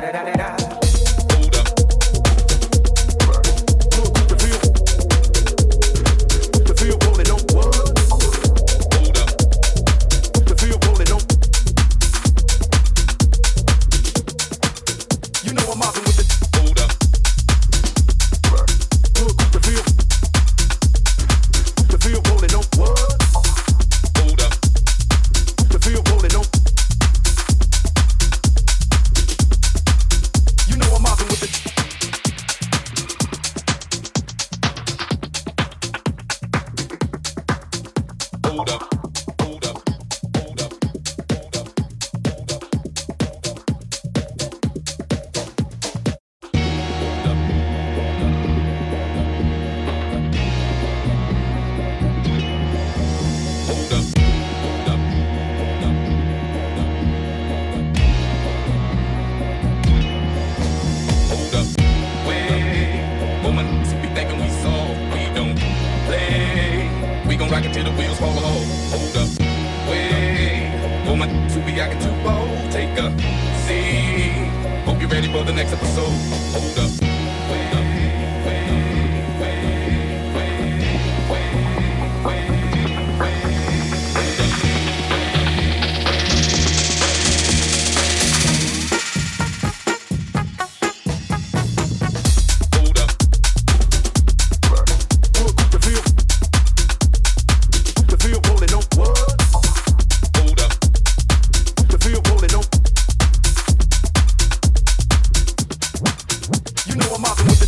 da da da da da. know I'm with